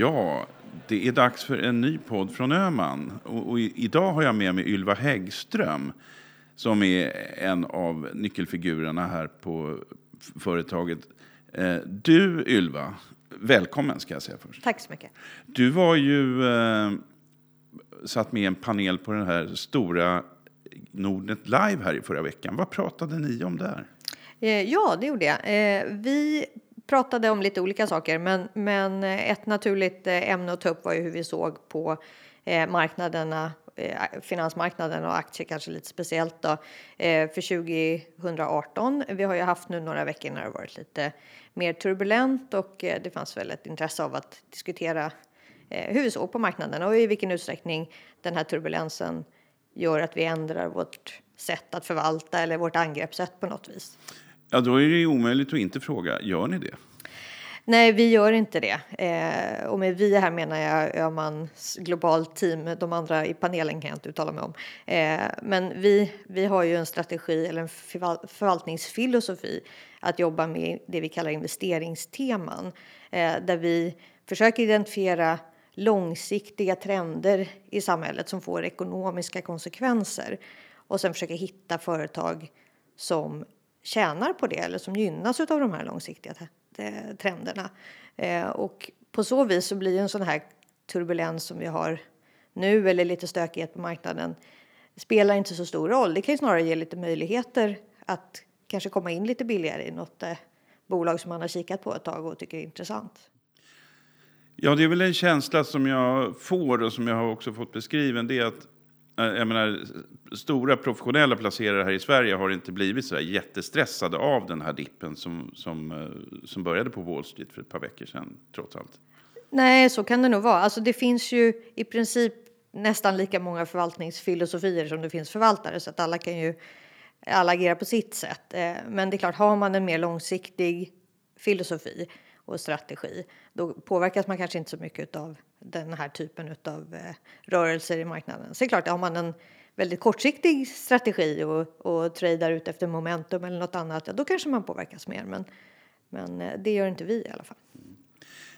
Ja, det är dags för en ny podd från Öman. Och, och idag har jag med mig Ylva Häggström som är en av nyckelfigurerna här på företaget. Eh, du Ylva, välkommen ska jag säga först. Tack så mycket. Du var ju eh, satt med i en panel på den här stora Nordnet Live här i förra veckan. Vad pratade ni om där? Eh, ja, det gjorde jag. Eh, vi pratade om lite olika saker, men, men eh, ett naturligt eh, ämne att ta upp var ju hur vi såg på eh, marknaderna, finansmarknaden och aktier kanske lite speciellt då, för 2018. Vi har ju haft nu några veckor när det varit lite mer turbulent och det fanns väl ett intresse av att diskutera hur vi såg på marknaden och i vilken utsträckning den här turbulensen gör att vi ändrar vårt sätt att förvalta eller vårt angreppssätt på något vis. Ja, då är det ju omöjligt att inte fråga, gör ni det? Nej, vi gör inte det. Eh, och med vi här menar jag Öhmans globalt team. De andra i panelen kan jag inte uttala mig om. Eh, men vi, vi har ju en strategi eller en förvaltningsfilosofi att jobba med det vi kallar investeringsteman. Eh, där vi försöker identifiera långsiktiga trender i samhället som får ekonomiska konsekvenser och sen försöka hitta företag som tjänar på det eller som gynnas av de här långsiktiga trenderna. Eh, och på så vis så blir en sån här turbulens som vi har nu eller lite stökighet på marknaden spelar inte så stor roll. Det kan ju snarare ge lite möjligheter att kanske komma in lite billigare i något eh, bolag som man har kikat på ett tag och tycker är intressant. Ja, det är väl en känsla som jag får och som jag har också fått beskriven. Det är att Eh, jag menar, stora professionella placerare här i Sverige har inte blivit så jättestressade av den här dippen som, som, eh, som började på Wall Street för ett par veckor sedan, trots allt. Nej, så kan det nog vara. Alltså, det finns ju i princip nästan lika många förvaltningsfilosofier som det finns förvaltare, så att alla kan ju alla agerar på sitt sätt. Eh, men det är klart, har man en mer långsiktig filosofi och strategi, då påverkas man kanske inte så mycket av den här typen av eh, rörelser i marknaden. Så det är klart, har man en väldigt kortsiktig strategi och, och tradar ut efter momentum eller något annat, ja, då kanske man påverkas mer. Men, men eh, det gör inte vi i alla fall.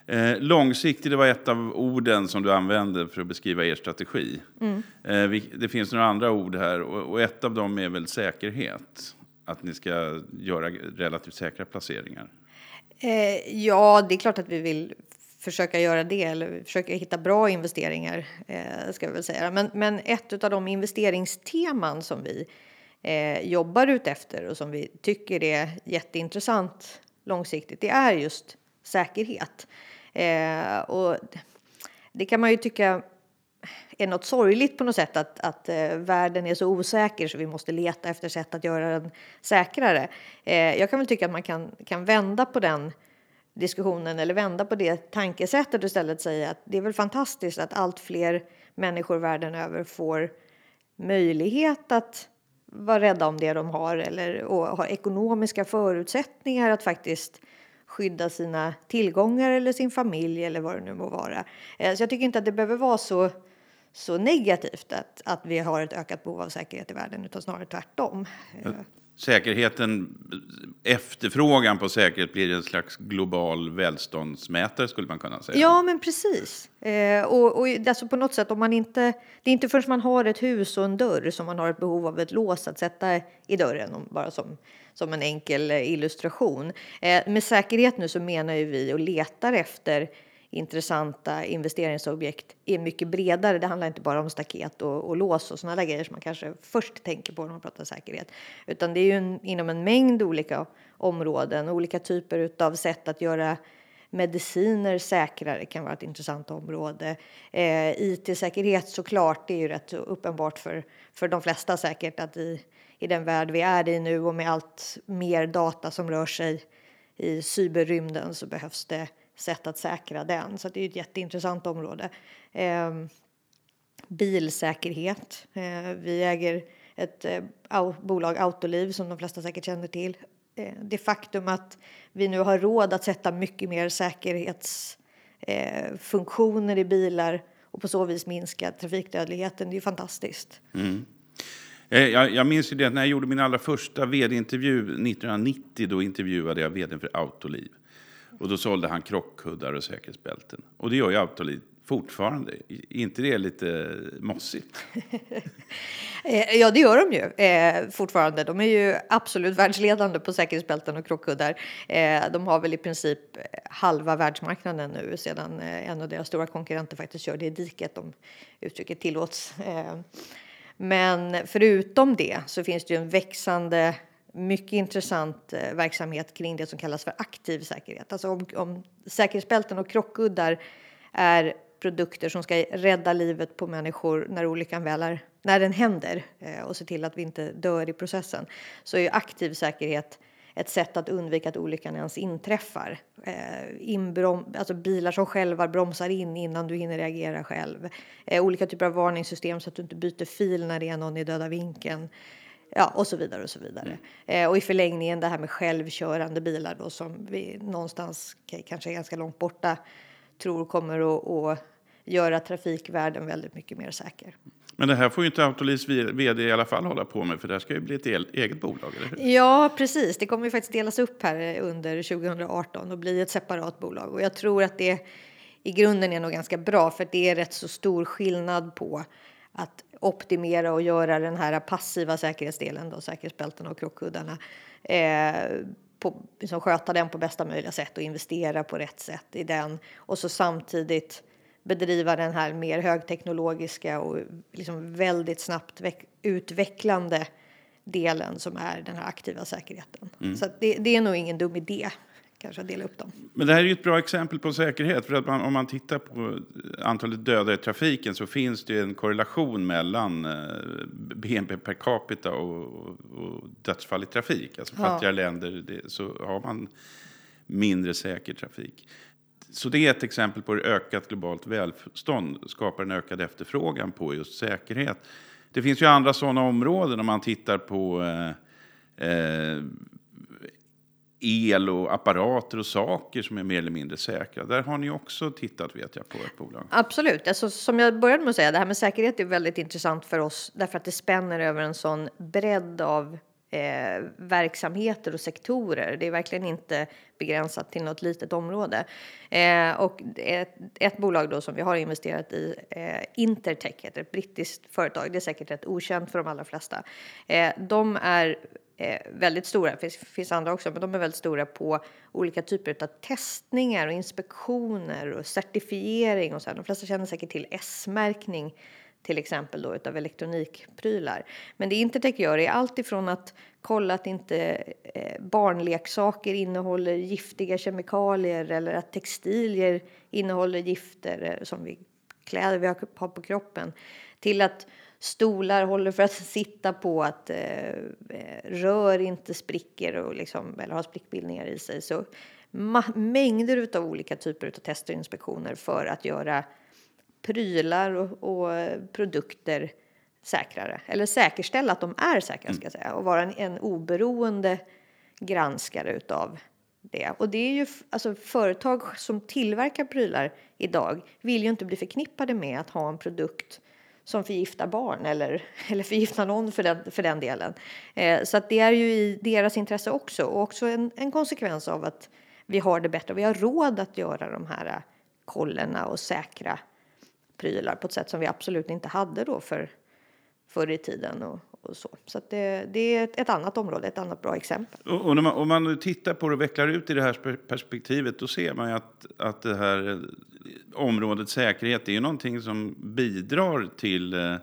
Eh, långsiktig, det var ett av orden som du använde för att beskriva er strategi. Mm. Eh, vi, det finns några andra ord här och, och, ett av dem är väl säkerhet. Att ni ska göra relativt säkra placeringar. Eh, ja, det är klart att vi vill försöka göra det eller försöka hitta bra investeringar eh, ska vi väl säga. Men, men ett av de investeringsteman som vi eh, jobbar ut efter och som vi tycker är jätteintressant långsiktigt, det är just säkerhet. Eh, och det kan man ju tycka är något sorgligt på något sätt att, att eh, världen är så osäker så vi måste leta efter sätt att göra den säkrare. Eh, jag kan väl tycka att man kan, kan vända på den diskussionen eller vända på det tankesättet och istället säga att det är väl fantastiskt att allt fler människor världen över får möjlighet att vara rädda om det de har eller och har ekonomiska förutsättningar att faktiskt skydda sina tillgångar eller sin familj eller vad det nu må vara. Eh, så jag tycker inte att det behöver vara så, så negativt att, att vi har ett ökat behov av säkerhet i världen utan snarare tvärtom. Säkerheten, efterfrågan på säkerhet blir en slags global välståndsmätare skulle man kunna säga. Ja, men precis. Eh, och, och alltså på något sätt, om man inte, det är inte förrän man har ett hus och en dörr som man har ett behov av ett lås att sätta i dörren, bara som, som en enkel illustration. Eh, med säkerhet nu så menar ju vi och letar efter intressanta investeringsobjekt är mycket bredare. Det handlar inte bara om staket och, och lås och sådana där grejer som man kanske först tänker på när man pratar säkerhet. Utan det är ju en, inom en mängd olika områden, olika typer av sätt att göra mediciner säkrare kan vara ett intressant område. Eh, IT-säkerhet såklart, det är ju rätt uppenbart för, för de flesta säkert att i, i den värld vi är i nu och med allt mer data som rör sig i cyberrymden så behövs det sätt att säkra den. Så det är ett jätteintressant område. Eh, bilsäkerhet. Eh, vi äger ett eh, bolag, Autoliv, som de flesta säkert känner till. Eh, det faktum att vi nu har råd att sätta mycket mer säkerhetsfunktioner eh, i bilar och på så vis minska trafikdödligheten, det är ju fantastiskt. Mm. Eh, jag, jag minns ju det när jag gjorde min allra första vd-intervju 1990. Då intervjuade jag vdn för Autoliv. Och då sålde han krockkuddar och säkerhetsbälten. Och det gör ju Autoliv fortfarande. Är inte det lite mossigt? Eh, ja, det gör de ju eh, fortfarande. De är ju absolut världsledande på säkerhetsbälten och krockkuddar. Eh, de har väl i princip eh, halva världsmarknaden nu sedan eh, en av deras stora konkurrenter faktiskt körde i diket om uttrycket tillåts. Eh, men förutom det så finns det ju en växande mycket intressant eh, verksamhet kring det som kallas för aktiv säkerhet. Alltså om, om säkerhetsbälten och krockkuddar är produkter som ska rädda livet på människor när olyckan väl är, när den händer eh, och se till att vi inte dör i processen så är aktiv säkerhet ett sätt att undvika att olyckan ens inträffar. Eh, inbrom, alltså bilar som själva bromsar in innan du hinner reagera själv. Olika typer av varningssystem så att du inte byter fil när det är någon i döda vinkeln. Ja, och så vidare och så vidare. Mm. Eh, och i förlängningen det här med självkörande bilar då som vi någonstans kanske ganska långt borta tror kommer att, att göra trafikvärlden väldigt mycket mer säker. Men det här får ju inte Autolis vd i alla fall hålla på med för det här ska ju bli ett eget bolag, eller hur? Ja, precis. Det kommer ju faktiskt delas upp här under 2018 och bli ett separat bolag. Och jag tror att det i grunden är nog ganska bra för det är rätt så stor skillnad på att optimera och göra den här passiva säkerhetsdelen, då, säkerhetsbältena och krockkuddarna, eh, på, liksom sköta den på bästa möjliga sätt och investera på rätt sätt i den och så samtidigt bedriva den här mer högteknologiska och liksom väldigt snabbt utvecklande delen som är den här aktiva säkerheten. Mm. Så det, det, är nog ingen dum idé kanske att dela upp dem. Men det här är ju ett bra exempel på säkerhet. För att man, om man tittar på antalet döda i trafiken så finns det en korrelation mellan eh, BNP per capita och, och dödsfall i trafik. Alltså fattigare ja. länder det, så har man mindre säker trafik. Så det är ett exempel på hur ökat globalt välstånd skapar en ökad efterfrågan på just säkerhet. Det finns ju andra sådana områden om man tittar på eh, eh, el och apparater och saker som är mer eller mindre säkra. Där har ni också tittat vet jag på ett bolag. Absolut. Alltså, som jag började med att säga, det här med säkerhet är väldigt intressant för oss därför att det spänner över en sån bredd av eh, verksamheter och sektorer. Det är verkligen inte begränsat till något litet område. Eh, och ett, ett, bolag då som vi har investerat i, eh, Intertech heter ett brittiskt företag. Det är säkert rätt okänt för de allra flesta. Eh, de är eh, väldigt stora, det finns, finns andra också, men de är väldigt stora på olika typer av testningar och inspektioner och certifiering och så. Här. De flesta känner säkert till S-märkning till exempel då utav elektronikprylar. Men det Intertech gör är allt ifrån att kolla att inte eh, barnleksaker innehåller giftiga kemikalier eller att textilier innehåller gifter eh, som vi kläder vi har på kroppen till att stolar håller för att sitta på, att eh, eh, rör inte spricker och liksom, eller har sprickbildningar i sig. Så mängder av olika typer av tester och inspektioner för att göra prylar och, och, produkter säkrare. Eller säkerställa att de är säkra, ska jag säga. Och vara en, en oberoende granskare utav det. Och det är ju alltså företag som tillverkar prylar idag vill ju inte bli förknippade med att ha en produkt som förgiftar barn eller, eller förgiftar någon för den, för den delen. Eh, så att det är ju i deras intresse också och också en, en konsekvens av att vi har det bättre. Vi har råd att göra de här eh, kollerna och säkra prylar på ett sätt som vi absolut inte hade då för förr i tiden och, och så. Så det, det, är ett, annat område, ett annat bra exempel. Och, och man, om man tittar på det och vecklar ut i det här perspektivet då ser man ju att, att det här området säkerhet är ju någonting som bidrar till, eh,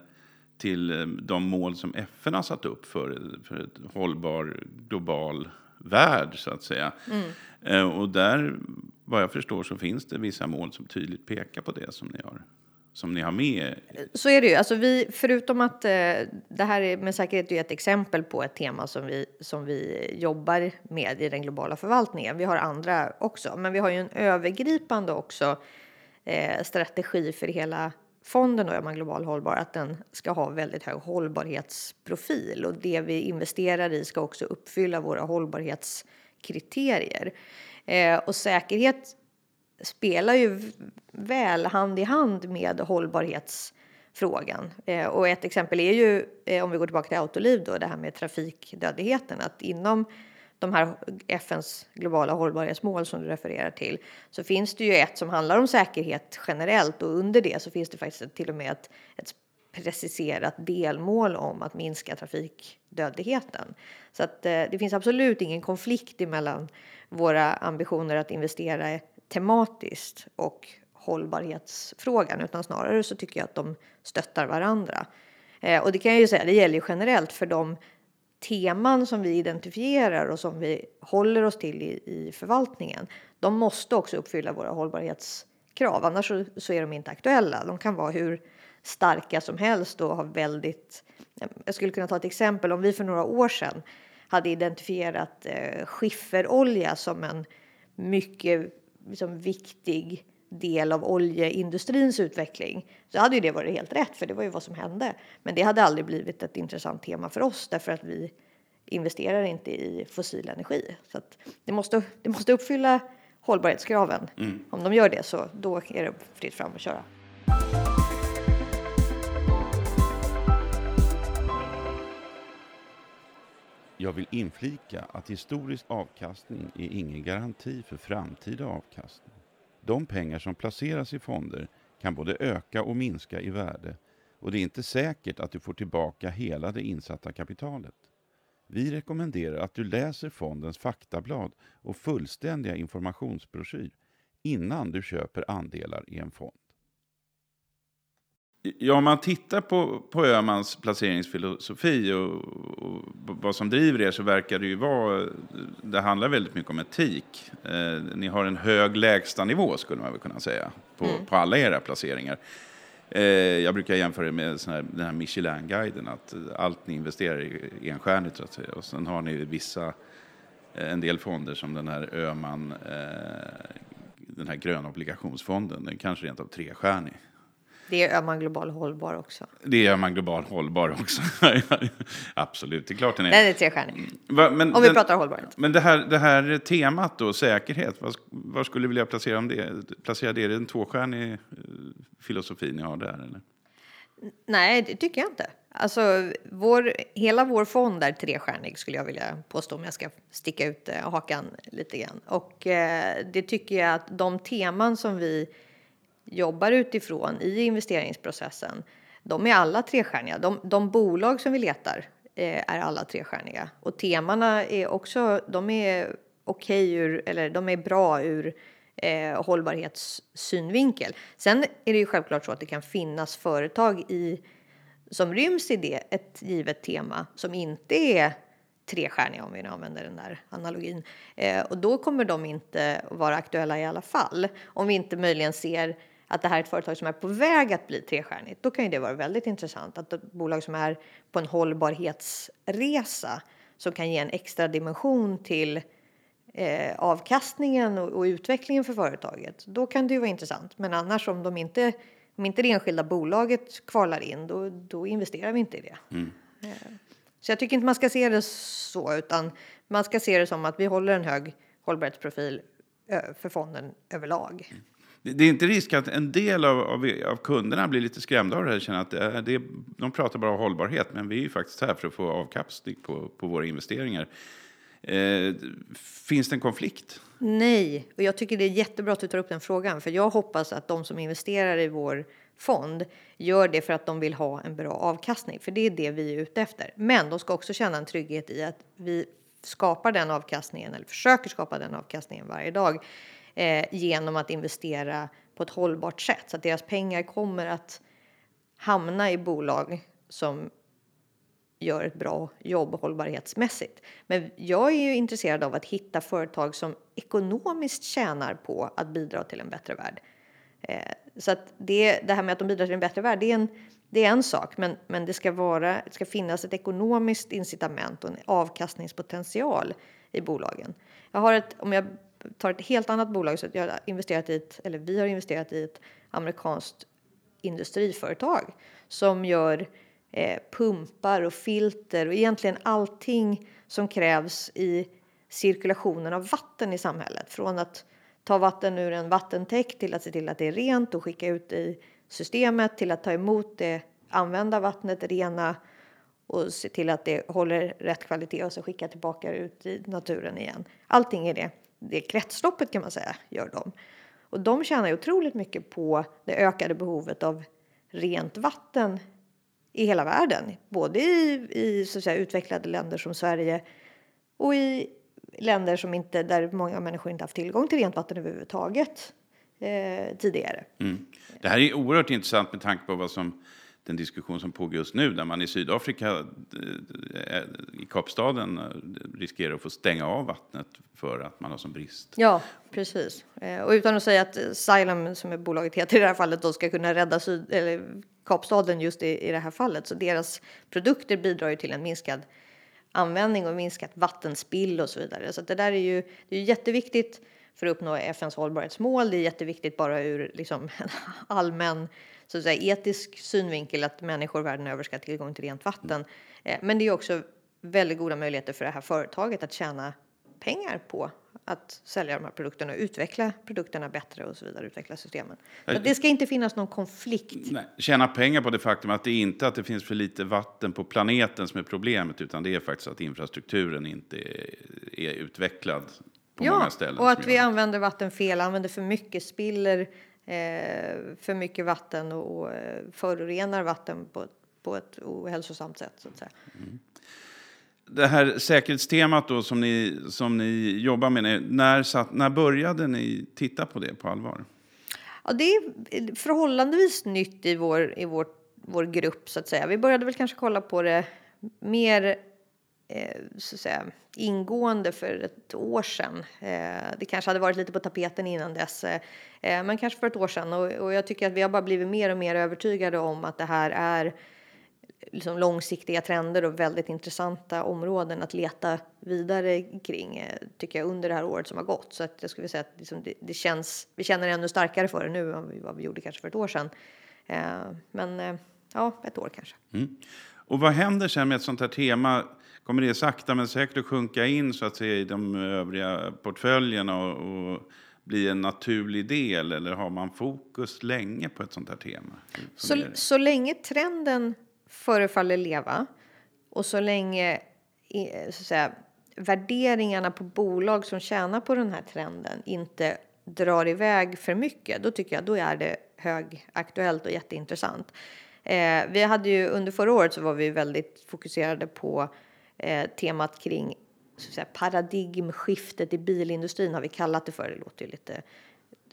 till eh, de mål som FN har satt upp för, för en hållbar global värld så att säga. Mm. Eh, och där, vad jag förstår, så finns det vissa mål som tydligt pekar på det som ni har som ni har med? Så är det ju. Alltså vi, förutom att eh, det här är med säkerhet är ett exempel på ett tema som vi, som vi jobbar med i den globala förvaltningen. Vi har andra också, men vi har ju en övergripande också eh, strategi för hela fonden då, man global hållbar, att den ska ha väldigt hög hållbarhetsprofil och det vi investerar i ska också uppfylla våra hållbarhetskriterier. Eh, och säkerhet spelar ju väl hand i hand med hållbarhetsfrågan. Eh, och ett exempel är ju, eh, om vi går tillbaka till Autoliv då, det här med trafikdödligheten, att inom de här FNs globala hållbarhetsmål som du refererar till så finns det ju ett som handlar om säkerhet generellt och under det så finns det faktiskt till och med ett, ett preciserat delmål om att minska trafikdödligheten. Så att eh, det finns absolut ingen konflikt mellan våra ambitioner att investera tematiskt och hållbarhetsfrågan utan snarare så tycker jag att de stöttar varandra. Eh, och det kan jag ju säga, det gäller ju generellt för de teman som vi identifierar och som vi håller oss till i, i förvaltningen. De måste också uppfylla våra hållbarhetskrav, annars så, så, är de inte aktuella. De kan vara hur starka som helst och ha väldigt. Jag skulle kunna ta ett exempel om vi för några år sedan hade identifierat eh, skifferolja som en mycket liksom, viktig del av oljeindustrins utveckling så hade ju det varit helt rätt för det var ju vad som hände. Men det hade aldrig blivit ett intressant tema för oss därför att vi investerar inte i fossil energi. Så att det, måste, det måste uppfylla hållbarhetskraven. Mm. Om de gör det så då är det fritt fram att köra. Jag vill inflika att historisk avkastning är ingen garanti för framtida avkastning. De pengar som placeras i fonder kan både öka och minska i värde och det är inte säkert att du får tillbaka hela det insatta kapitalet. Vi rekommenderar att du läser fondens faktablad och fullständiga informationsbroschyr innan du köper andelar i en fond. Ja, om man tittar på, på Öhmans placeringsfilosofi och, och, vad som driver er så verkar det ju vara, det handlar väldigt mycket om etik. Eh, ni har en hög lägstanivå skulle man väl kunna säga på, mm. på alla era placeringar. Eh, jag brukar jämföra det med här, den här Michelin-guiden, att allt ni investerar i enstjärnigt så att säga. Och sen har ni vissa, eh, en del fonder som den här Öhman, eh, den här gröna obligationsfonden, den kanske rent av trestjärnig. Det är man global hållbar också. Det är man global hållbar också. Absolut, det är klart den är. Den är trestjärnig. Men Om vi pratar hållbarhet. Men det här, det här temat då, säkerhet, var, var skulle du vilja placera, om det, placera det? Är det en tvåstjärnig eh, filosofi ni har där? Eller? Nej, det tycker jag inte. Alltså, vår, hela vår fond är trestjärnig skulle jag vilja påstå om jag ska sticka ut eh, hakan lite grann. Och eh, det tycker jag att de teman som vi jobbar utifrån i investeringsprocessen, de är alla trestjärniga. De, de bolag som vi letar eh, är alla trestjärniga och temana är också, de är okej okay ur, eller de är bra ur eh, hållbarhetssynvinkel. Sen är det ju självklart så att det kan finnas företag i som ryms i det, ett givet tema som inte är trestjärniga om vi nu använder den där analogin. Eh, och då kommer de inte vara aktuella i alla fall. Om vi inte möjligen ser att det här är ett företag som är på väg att bli trestjärnigt, då kan ju det vara väldigt intressant. Att ett bolag som är på en hållbarhetsresa som kan ge en extra dimension till eh, avkastningen och, och, utvecklingen för företaget, då kan det ju vara intressant. Men annars om de inte om inte det enskilda bolaget kvalar in, då, då investerar vi inte i det. Mm. Eh, så jag tycker inte man ska se det så, utan man ska se det som att vi håller en hög hållbarhetsprofil för fonden överlag. Mm det är inte risk att en del av, av, av, kunderna blir lite skrämda av det här. Känner att det, det, de pratar bara om hållbarhet, men vi är ju faktiskt här för att få avkastning på, på våra investeringar. Eh, finns det en konflikt? Nej, och jag tycker det är jättebra att du tar upp den frågan. För jag hoppas att de som investerar i vår fond gör det för att de vill ha en bra avkastning. För det är det vi är ute efter. Men de ska också känna en trygghet i att vi skapar den avkastningen eller försöker skapa den avkastningen varje dag eh, genom att investera på ett hållbart sätt så att deras pengar kommer att hamna i bolag som gör ett bra jobb hållbarhetsmässigt. Men jag är ju intresserad av att hitta företag som ekonomiskt tjänar på att bidra till en bättre värld. Eh, så att det, det här med att de bidrar till en bättre värld, det är en, det är en sak, men, men det, ska vara, det ska finnas ett ekonomiskt incitament och en avkastningspotential i bolagen. Jag har ett, om jag tar ett helt annat bolag så jag har investerat i ett, eller vi har investerat i ett amerikanskt industriföretag som gör eh, pumpar och filter och egentligen allting som krävs i cirkulationen av vatten i samhället. Från att ta vatten ur en vattentäkt till att se till att det är rent och skicka ut i systemet till att ta emot det, använda vattnet, rena och se till att det håller rätt kvalitet och så skicka tillbaka ut i naturen igen. Allting är det, det kretsloppet kan man säga gör de. Och de tjänar ju otroligt mycket på det ökade behovet av rent vatten i hela världen, både i, i så att säga, utvecklade länder som Sverige och i länder som inte, där många människor inte haft tillgång till rent vatten överhuvudtaget eh, tidigare. Mm. Det här är oerhört intressant med tanke på vad som den diskussion som pågår just nu där man i Sydafrika, eh, eh, i Kapstaden, eh, riskerar att få stänga av vattnet för att man har sån brist. Ja, precis. Och utan att säga att Xylem, som är bolaget heter i det här fallet, då ska kunna rädda Syd eller Kapstaden just i, i det här fallet. Så deras produkter bidrar ju till en minskad användning och minskat vattenspill och så vidare. Så det där är ju det är jätteviktigt för att uppnå FNs hållbarhetsmål. Det är jätteviktigt bara ur liksom, en allmän så att säga, etisk synvinkel att människor världen över ska ha tillgång till rent vatten. Eh, men det är också väldigt goda möjligheter för det här företaget att tjäna pengar på att sälja de här produkterna och utveckla produkterna bättre och så vidare, utveckla systemen. Så det ska inte finnas någon konflikt. Nej, tjäna pengar på det faktum att det är inte att det finns för lite vatten på planeten som är problemet, utan det är faktiskt att infrastrukturen inte är, är utvecklad på ja, många ställen. och att vi använder vatten fel, använder för mycket, spiller för mycket vatten och, och eh, förorenar vatten på, på ett ohälsosamt sätt. Så att säga. Mm det här säkerhetstemat då som ni, som ni jobbar med, när, satt, när började ni titta på det på allvar? Ja, det är förhållandevis nytt i vår, i vår, vår grupp så att säga. Vi började väl kanske kolla på det mer eh, Eh, så att säga, ingående för ett år sedan. Eh, det kanske hade varit lite på tapeten innan dess, eh, men kanske för ett år sedan. Och, jag tycker att vi har bara blivit mer och mer övertygade om att det här är liksom långsiktiga trender och väldigt intressanta områden att leta vidare kring tycker jag under det här året som har gått. Så att jag skulle säga att liksom det, det, känns, vi känner ännu starkare för det nu än vad vi gjorde kanske för ett år sedan. Men ja, ett år kanske. Mm. Och vad händer sen med ett sånt här tema? Kommer det sakta men säkert att sjunka in så att säga i de övriga portföljerna och, och bli en naturlig del eller har man fokus länge på ett sånt här tema? Så, så länge trenden förefaller leva och så länge så att säga, värderingarna på bolag som tjänar på den här trenden inte drar iväg för mycket, då tycker jag då är det högaktuellt och jätteintressant. Eh, vi hade ju under förra året så var vi väldigt fokuserade på eh, temat kring så att säga, paradigmskiftet i bilindustrin har vi kallat det för. Det låter ju lite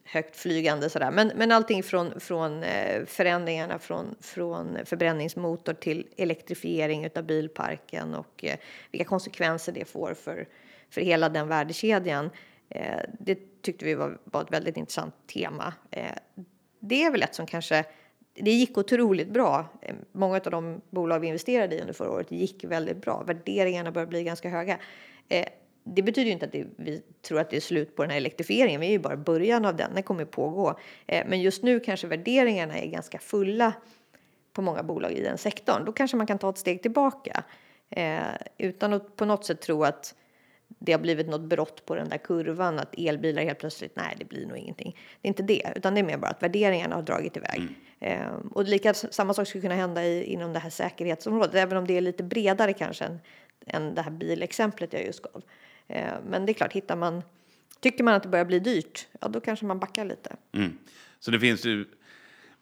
högt flygande sådär. Men, men allting från, från eh, förändringarna från, från förbränningsmotor till elektrifiering av bilparken och eh, vilka konsekvenser det får för, för hela den värdekedjan. Eh, det tyckte vi var, var ett väldigt intressant tema. Eh, det är väl ett som kanske det gick otroligt bra. Ehm, många av de bolag vi investerade i under förra året gick väldigt bra. Värderingarna börjar bli ganska höga ehm, det betyder ju inte att det, vi tror att det är slut på den här elektrifieringen. Vi är ju bara början av den. Den kommer pågå. Ehm, men just nu kanske värderingarna är ganska fulla på många bolag i den sektorn. Då kanske man kan ta ett steg tillbaka utan att på något sätt tro att det har blivit något brott på den där kurvan, att elbilar helt plötsligt, nej, det blir nog ingenting. Det är inte det, utan det är mer bara att värderingarna har dragit iväg. Mm. Eh, och lika, samma sak skulle kunna hända i, inom det här säkerhetsområdet, även om det är lite bredare kanske än, än det här bilexemplet jag just gav. Eh, men det är klart, hittar man, tycker man att det börjar bli dyrt, ja då kanske man backar lite. Mm. Så det finns ju,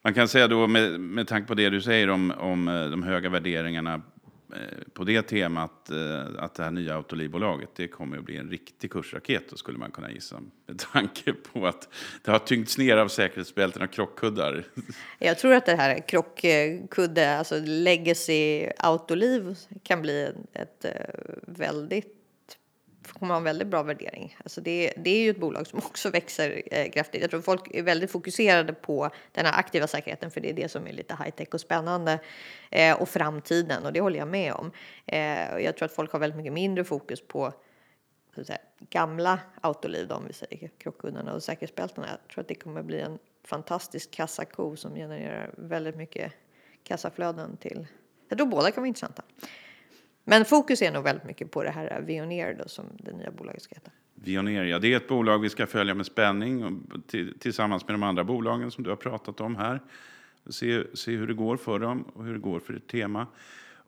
man kan säga då med, med tanke på det du säger om, om eh, de höga värderingarna Eh, på det temat eh, att det här nya Autolivbolaget det kommer att bli en riktig kursraket då skulle man kunna gissa med tanke på att det har tyngts ner av säkerhetsbälten och krockkuddar. Jag tror att det här krockkudde, alltså legacy Autoliv kan bli ett eh, väldigt kommer ha en väldigt bra värdering. Alltså det, det är ju ett bolag som också växer eh, kraftigt. Jag tror folk är väldigt fokuserade på den här aktiva säkerheten för det är det som är lite high tech och spännande eh, och framtiden och det håller jag med om. Eh, jag tror att folk har väldigt mycket mindre fokus på säga, gamla autoliv, om vi säger krockkuddarna och säkerhetsbältena. Jag tror att det kommer bli en fantastisk kassako som genererar väldigt mycket kassaflöden till. Jag tror båda kan vara intressanta. Men fokus är nog väldigt mycket på det här Veoneer då, som det nya bolaget ska heta. Veoneer, ja, det är ett bolag vi ska följa med spänning och tillsammans med de andra bolagen som du har pratat om här. Se, se hur det går för dem och hur det går för ett tema.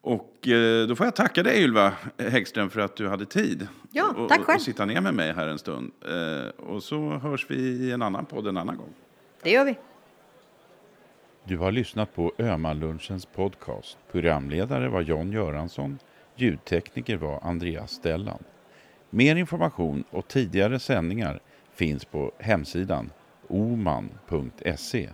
Och eh, då får jag tacka dig Ylva Häggström för att du hade tid. Ja, och, tack själv. Och sitta ner med mig här en stund. Eh, och så hörs vi i en annan podd en annan gång. Det gör vi. Du har lyssnat på Öhmanlunchens podcast. Programledare var John Göransson. Ljudtekniker var Andreas Stellan. Mer information och tidigare sändningar finns på hemsidan oman.se.